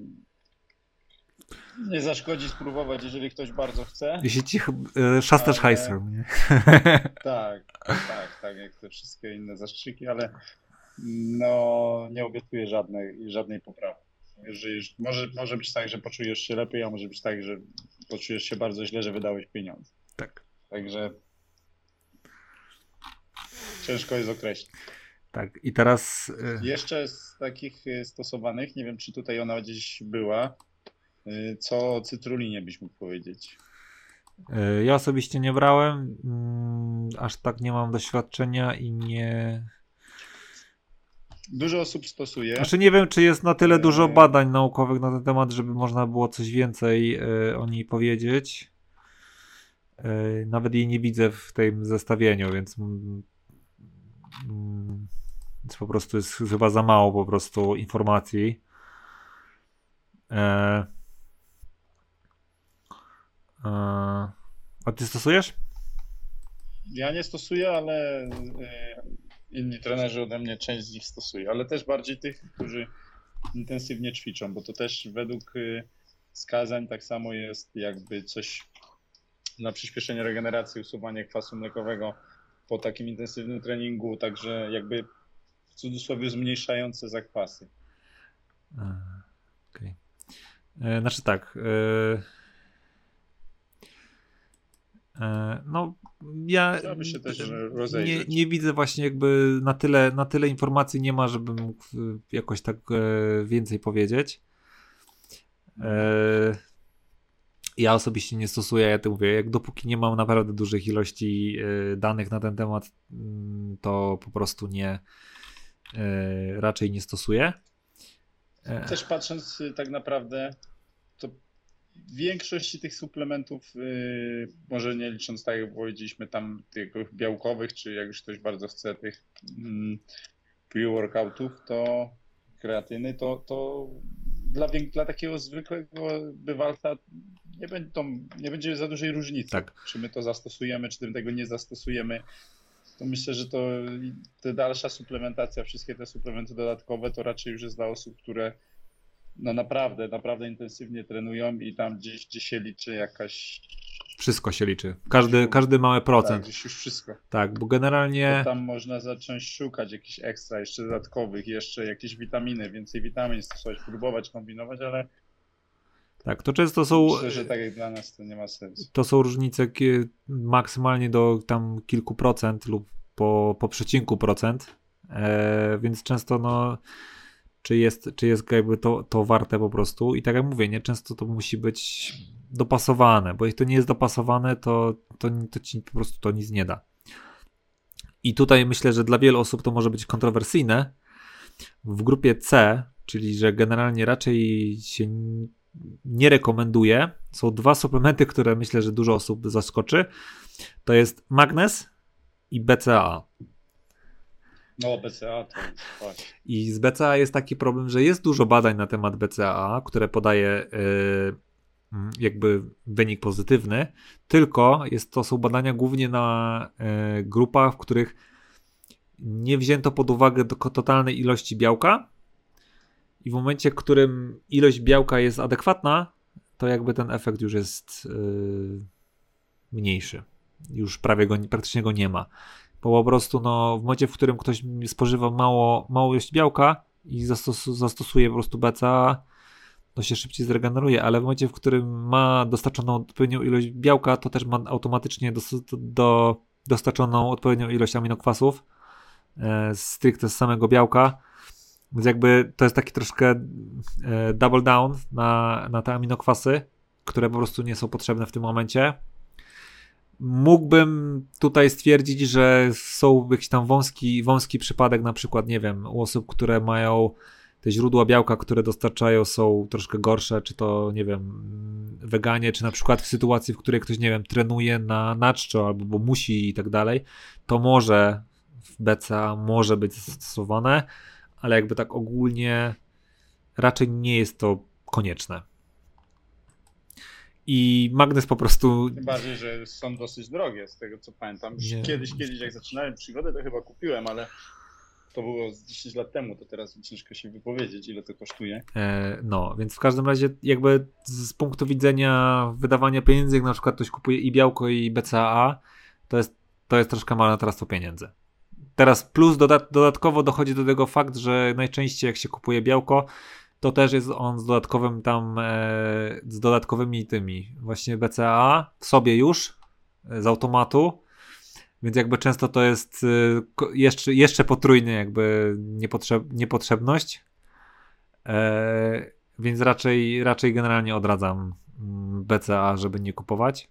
nie zaszkodzi spróbować, jeżeli ktoś bardzo chce. Jeśli ci e, szastasz ale... hajsem, nie? Tak, tak, tak, jak te wszystkie inne zastrzyki, ale no nie obiecuję żadnej, żadnej poprawy. Że już, może, może być tak, że poczujesz się lepiej, a może być tak, że poczujesz się bardzo źle, że wydałeś pieniądze. Tak. Także ciężko jest określić. Tak, i teraz. y, Jeszcze z takich y, stosowanych, nie wiem czy tutaj ona gdzieś była, y, co o cytrulinie byś mógł powiedzieć? Ja osobiście nie brałem, mm, aż tak nie mam doświadczenia i nie. Dużo osób stosuje. Znaczy nie wiem, czy jest na tyle dużo badań naukowych na ten temat, żeby można było coś więcej o niej powiedzieć. Nawet jej nie widzę w tym zestawieniu, więc mm, więc po prostu jest chyba za mało po prostu informacji. E, e, a ty stosujesz? Ja nie stosuję, ale e, inni trenerzy ode mnie część z nich stosuje, ale też bardziej tych, którzy intensywnie ćwiczą, bo to też według e, wskazań tak samo jest jakby coś na przyspieszenie regeneracji, usuwanie kwasu mlekowego po takim intensywnym treningu, także jakby cudzysłowie zmniejszające zakwasy. Okej. Okay. E, znaczy tak. E, no, ja nie, nie, widzę właśnie jakby na tyle, na tyle informacji nie ma, żebym mógł jakoś tak więcej powiedzieć. Ja osobiście nie stosuję, ja to mówię, jak dopóki nie mam naprawdę dużych ilości danych na ten temat, mm, to po prostu nie, raczej nie stosuję. E, Też patrząc y, tak naprawdę, to większości tych suplementów, y, może nie licząc tak jak powiedzieliśmy tam tych białkowych, czy jak już ktoś bardzo chce tych mm, pre-workoutów, to kreatyny, to, to dla, dla takiego zwykłego bywalca nie, będą, nie będzie za dużej różnicy, tak. czy my to zastosujemy, czy tego nie zastosujemy to myślę, że to ta dalsza suplementacja, wszystkie te suplementy dodatkowe, to raczej już jest dla osób, które no naprawdę, naprawdę intensywnie trenują i tam gdzieś, gdzie się liczy jakaś... Wszystko się liczy. Każdy, każdy mały procent. Tak, już wszystko. Tak, bo generalnie... To tam można zacząć szukać jakichś ekstra, jeszcze dodatkowych, jeszcze jakieś witaminy, więcej witamin stosować, próbować kombinować, ale tak, to często są. Myślę, że tak jak dla nas to nie ma sensu. To są różnice maksymalnie do tam kilku procent lub po, po przecinku procent. E, więc często no. Czy jest, czy jest jakby to, to warte po prostu. I tak jak mówię, nie często to musi być dopasowane, bo jeśli to nie jest dopasowane, to, to, to ci po prostu to nic nie da. I tutaj myślę, że dla wielu osób to może być kontrowersyjne. W grupie C, czyli że generalnie raczej się nie rekomenduję. Są dwa suplementy, które myślę, że dużo osób zaskoczy. To jest Magnes i BCA. No, BCA to jest I z BCA jest taki problem, że jest dużo badań na temat BCA, które podaje yy, jakby wynik pozytywny, tylko jest to są badania głównie na yy, grupach, w których nie wzięto pod uwagę totalnej ilości białka, i w momencie, w którym ilość białka jest adekwatna, to jakby ten efekt już jest yy, mniejszy. Już prawie go, praktycznie go nie ma. Bo po prostu no, w momencie, w którym ktoś spożywa mało, mało ilość białka i zastos zastosuje po prostu BCA, to się szybciej zregeneruje, ale w momencie, w którym ma dostarczoną odpowiednią ilość białka, to też ma automatycznie do, do, dostarczoną odpowiednią ilość aminokwasów e, stricte z samego białka, więc jakby to jest taki troszkę e, double down na, na te aminokwasy, które po prostu nie są potrzebne w tym momencie. Mógłbym tutaj stwierdzić, że są jakiś tam wąski, wąski przypadek, na przykład, nie wiem, u osób, które mają te źródła białka, które dostarczają, są troszkę gorsze, czy to, nie wiem, weganie, czy na przykład w sytuacji, w której ktoś, nie wiem, trenuje na naczczo albo bo musi i tak dalej, to może w BCA może być zastosowane ale jakby tak ogólnie raczej nie jest to konieczne. I magnes po prostu. Tym bardziej, że są dosyć drogie, z tego co pamiętam. Nie. Kiedyś, kiedyś jak zaczynałem przygodę, to chyba kupiłem, ale to było z 10 lat temu, to teraz ciężko się wypowiedzieć, ile to kosztuje. E, no, więc w każdym razie, jakby z punktu widzenia wydawania pieniędzy, jak na przykład ktoś kupuje i białko, i BCAA, to jest, to jest troszkę marnotrawstwo pieniędzy. Teraz plus dodat dodatkowo dochodzi do tego fakt, że najczęściej jak się kupuje białko, to też jest on z dodatkowym tam, e, z dodatkowymi tymi, właśnie BCA w sobie już, e, z automatu, więc jakby często to jest e, jeszcze, jeszcze potrójny jakby niepotrzeb, niepotrzebność, e, więc raczej, raczej generalnie odradzam mm, BCA, żeby nie kupować.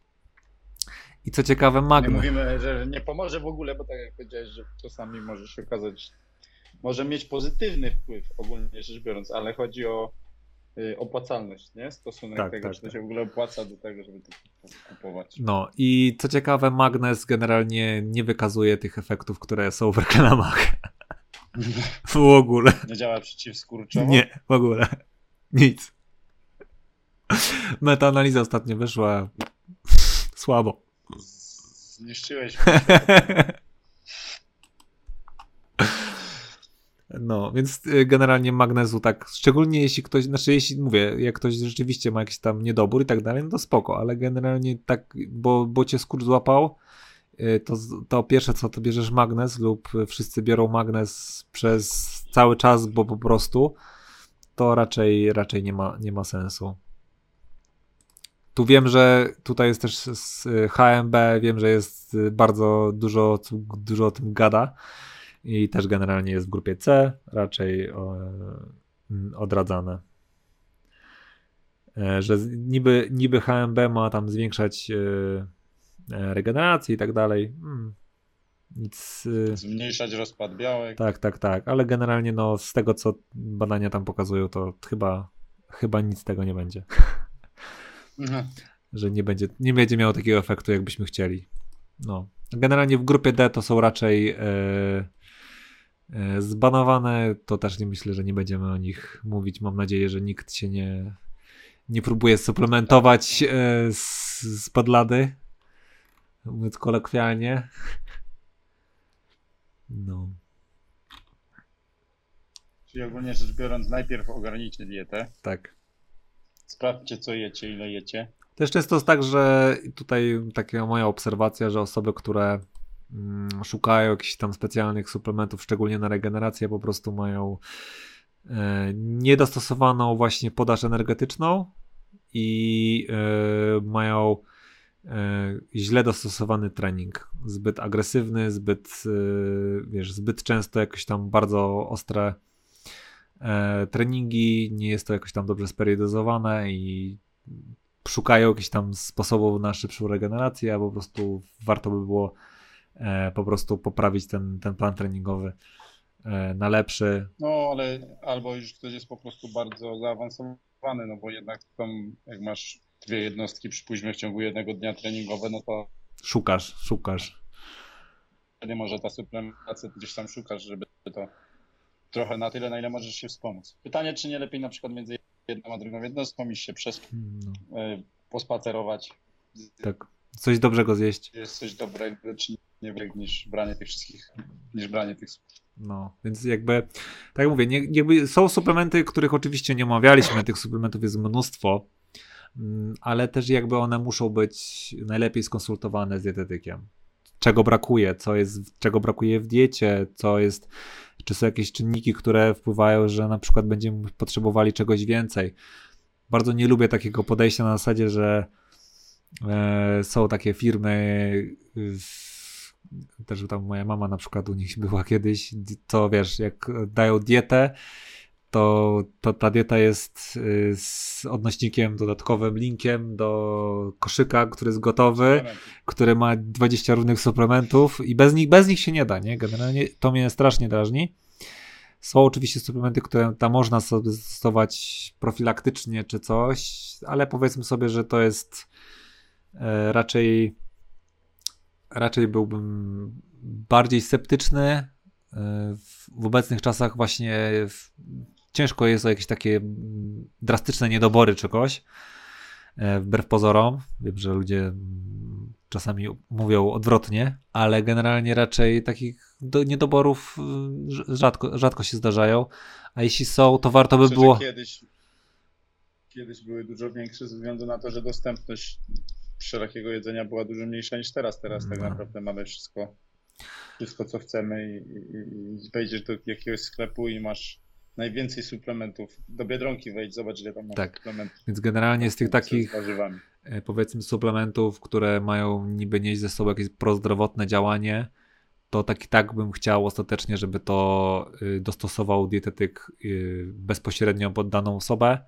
I co ciekawe, Magna. Nie mówimy, że nie pomoże w ogóle, bo tak jak powiedziałeś, że czasami może się okazać, może mieć pozytywny wpływ ogólnie rzecz biorąc, ale chodzi o y, opłacalność, nie? Stosunek tak, tego, tak, czy to tak. się w ogóle opłaca do tego, żeby to kupować. No i co ciekawe, Magnes generalnie nie wykazuje tych efektów, które są w reklamach. w ogóle. Nie działa przeciwskurczowo? Nie, w ogóle. Nic. Metaanaliza ostatnio wyszła słabo. Zniszczyłeś No, więc y, generalnie magnezu tak, szczególnie jeśli ktoś, znaczy jeśli mówię, jak ktoś rzeczywiście ma jakiś tam niedobór i tak dalej, no to spoko, ale generalnie tak, bo, bo cię skurcz złapał, y, to, to pierwsze co, to bierzesz magnes lub wszyscy biorą magnes przez cały czas, bo po prostu to raczej, raczej nie ma, nie ma sensu. Tu wiem, że tutaj jest też z HMB, wiem, że jest bardzo dużo, dużo o tym gada i też generalnie jest w grupie C, raczej odradzane. E, że niby, niby HMB ma tam zwiększać e, e, regenerację i tak dalej. Hmm. Nic. Zmniejszać rozpad białek. Tak, tak, tak, ale generalnie no, z tego co badania tam pokazują, to chyba, chyba nic z tego nie będzie. Mhm. Że nie będzie, nie będzie miało takiego efektu, jakbyśmy chcieli. No. Generalnie w grupie D to są raczej e, e, zbanowane. To też nie myślę, że nie będziemy o nich mówić. Mam nadzieję, że nikt się nie, nie próbuje suplementować e, z, z podlady. Mówiąc kolokwialnie. No. Czyli ogólnie rzecz biorąc, najpierw ogarnijcie dietę. Tak. Sprawdźcie, co jecie, ile jecie. Też często jest tak, że tutaj taka moja obserwacja, że osoby, które mm, szukają jakichś tam specjalnych suplementów, szczególnie na regenerację, po prostu mają e, niedostosowaną właśnie podaż energetyczną i e, mają e, źle dostosowany trening. Zbyt agresywny, zbyt, wiesz, zbyt często jakoś tam bardzo ostre treningi, nie jest to jakoś tam dobrze speriodyzowane i szukają jakichś tam sposobów na szybszą regenerację, a po prostu warto by było e, po prostu poprawić ten, ten plan treningowy e, na lepszy. No, ale albo już ktoś jest po prostu bardzo zaawansowany, no bo jednak tam jak masz dwie jednostki, przypuśćmy w ciągu jednego dnia treningowe, no to szukasz, szukasz. Nie może ta suplementacja gdzieś tam szukasz, żeby to trochę na tyle, na ile możesz się wspomóc. Pytanie, czy nie lepiej na przykład między jedną a drugą jednostką iść się przez, no. E, pospacerować. Tak, coś dobrego zjeść. Jest coś dobrego, czy nie niż branie tych wszystkich, niż branie tych no, więc jakby, tak jak mówię, nie, jakby są suplementy, których oczywiście nie omawialiśmy, tych suplementów jest mnóstwo, mm, ale też jakby one muszą być najlepiej skonsultowane z dietetykiem. Czego brakuje, co jest, czego brakuje w diecie, co jest czy są jakieś czynniki, które wpływają, że na przykład będziemy potrzebowali czegoś więcej. Bardzo nie lubię takiego podejścia na zasadzie, że e, są takie firmy, też tam moja mama na przykład u nich była kiedyś, to wiesz, jak dają dietę, to, to ta dieta jest y, z odnośnikiem dodatkowym, linkiem do koszyka, który jest gotowy, który ma 20 różnych suplementów i bez nich, bez nich się nie da, nie? Generalnie to mnie strasznie drażni. Są oczywiście suplementy, które tam można sobie stosować profilaktycznie czy coś, ale powiedzmy sobie, że to jest e, raczej raczej byłbym bardziej sceptyczny e, w obecnych czasach właśnie ciężko jest o jakieś takie drastyczne niedobory czegoś, e, wbrew pozorom. Wiem, że ludzie czasami mówią odwrotnie, ale generalnie raczej takich do, niedoborów y, rzadko, rzadko się zdarzają, a jeśli są, to warto by Myślę, było... Kiedyś, kiedyś były dużo większe ze względu na to, że dostępność wszelakiego jedzenia była dużo mniejsza niż teraz. Teraz tak no. tak naprawdę mamy wszystko, wszystko co chcemy i, i, i wejdziesz do jakiegoś sklepu i masz najwięcej suplementów. Do Biedronki wejdź, zobacz ile tam ma Tak. suplementów. Więc generalnie z tych takich Z e, powiedzmy suplementów, które mają niby nieść ze sobą jakieś prozdrowotne działanie, to tak i tak bym chciał ostatecznie, żeby to y, dostosował dietetyk y, bezpośrednio pod daną osobę.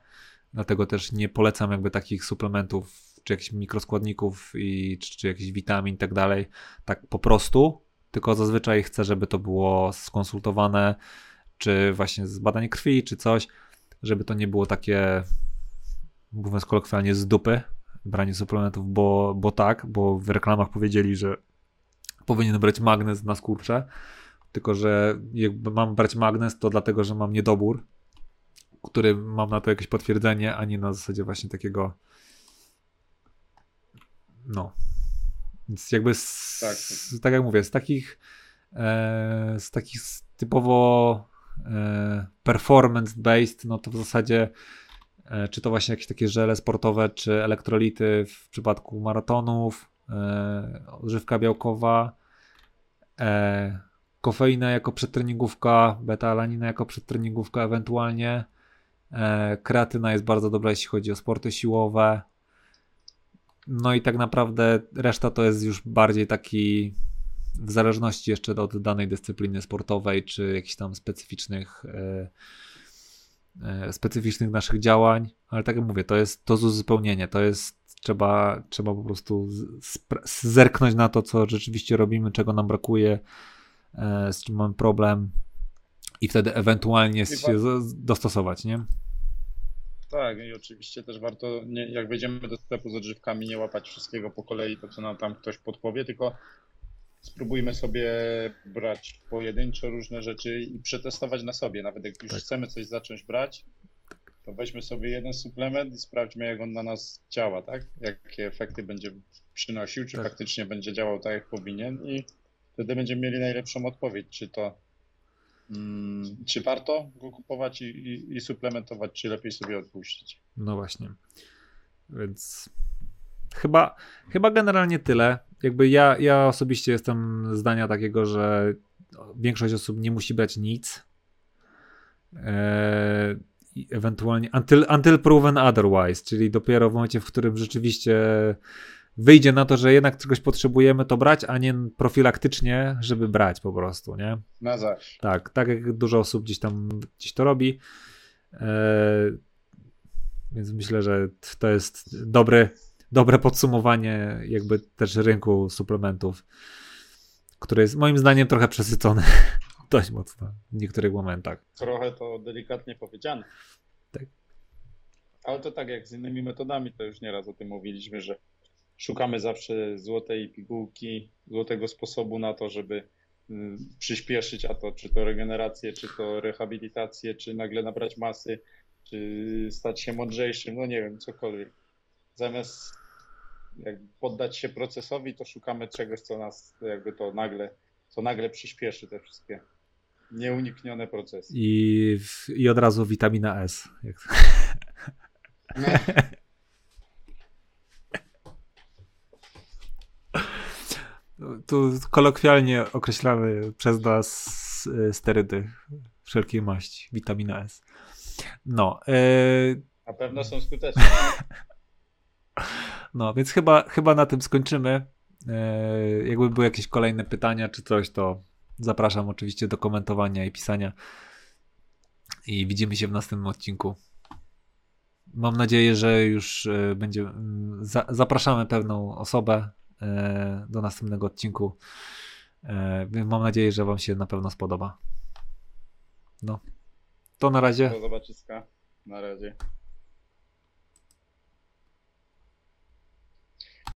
Dlatego też nie polecam jakby takich suplementów, czy jakichś mikroskładników, i, czy, czy jakichś witamin i tak dalej, tak po prostu. Tylko zazwyczaj chcę, żeby to było skonsultowane, czy właśnie z badań krwi, czy coś, żeby to nie było takie, mówiąc kolokwialnie, z dupy, branie suplementów, bo, bo tak, bo w reklamach powiedzieli, że powinien brać magnez na skurcze, tylko że jakby mam brać magnez, to dlatego, że mam niedobór, który mam na to jakieś potwierdzenie, a nie na zasadzie właśnie takiego no. Więc jakby z, Tak. tak. tak jak mówię, z takich e, z takich typowo performance-based, no to w zasadzie e, czy to właśnie jakieś takie żele sportowe, czy elektrolity w przypadku maratonów, e, odżywka białkowa, e, kofeina jako przedtreningówka, beta-alanina jako przedtreningówka ewentualnie, e, kreatyna jest bardzo dobra, jeśli chodzi o sporty siłowe, no i tak naprawdę reszta to jest już bardziej taki w zależności jeszcze od danej dyscypliny sportowej, czy jakichś tam specyficznych e, e, specyficznych naszych działań, ale tak jak mówię, to jest to z uzupełnienie, to jest trzeba, trzeba po prostu zerknąć na to, co rzeczywiście robimy, czego nam brakuje, e, z czym mamy problem i wtedy ewentualnie się dostosować, nie? Tak, i oczywiście też warto, nie, jak wejdziemy do sklepu z odżywkami, nie łapać wszystkiego po kolei, to co nam tam ktoś podpowie, tylko spróbujmy sobie brać pojedynczo różne rzeczy i przetestować na sobie. Nawet jak już Tak. chcemy coś zacząć brać, to weźmy sobie jeden suplement i sprawdźmy, jak on na nas działa, tak? Jakie efekty będzie przynosił, czy Tak. faktycznie będzie działał tak, jak powinien i wtedy będziemy mieli najlepszą odpowiedź, czy to mm, czy warto go kupować i, i, i suplementować, czy lepiej sobie odpuścić. No właśnie. Więc chyba, chyba generalnie tyle. Jakby ja, ja osobiście jestem zdania takiego, że większość osób nie musi brać nic. Eee, ewentualnie until, until proven otherwise, czyli dopiero w momencie, w którym rzeczywiście wyjdzie na to, że jednak czegoś potrzebujemy, to brać, a nie profilaktycznie, żeby brać po prostu, nie? Na zaś. Tak, tak jak dużo osób gdzieś tam gdzieś to robi. E, więc myślę, że to jest dobry, dobre podsumowanie jakby też rynku suplementów, który jest moim zdaniem trochę przesycony dość mocno w niektórych momentach. Trochę to delikatnie powiedziane. Tak. Ale to tak jak z innymi metodami, to już nieraz o tym mówiliśmy, że szukamy zawsze złotej pigułki, złotego sposobu na to, żeby y, przyspieszyć, a to czy to regenerację, czy to rehabilitację, czy nagle nabrać masy, czy stać się mądrzejszym, no nie wiem, cokolwiek. Zamiast jakby poddać się procesowi, to szukamy czegoś, co nas jakby to nagle, co nagle przyspieszy te wszystkie nieuniknione procesy. I, i od razu witamina S. Jak... Tu kolokwialnie określamy przez nas y, sterydy wszelkiej maści, witamina S. No, y, Na pewno są skuteczne. no więc chyba, chyba na tym skończymy. Y, Jakby były jakieś kolejne pytania czy coś, to zapraszam oczywiście do komentowania i pisania. I widzimy się w następnym odcinku. Mam nadzieję, że już y, będzie. mm, Za, zapraszamy pewną osobę y, do następnego odcinku. Mam nadzieję, że Wam się na pewno spodoba. No. To na razie. Do zobaczyska. Na razie.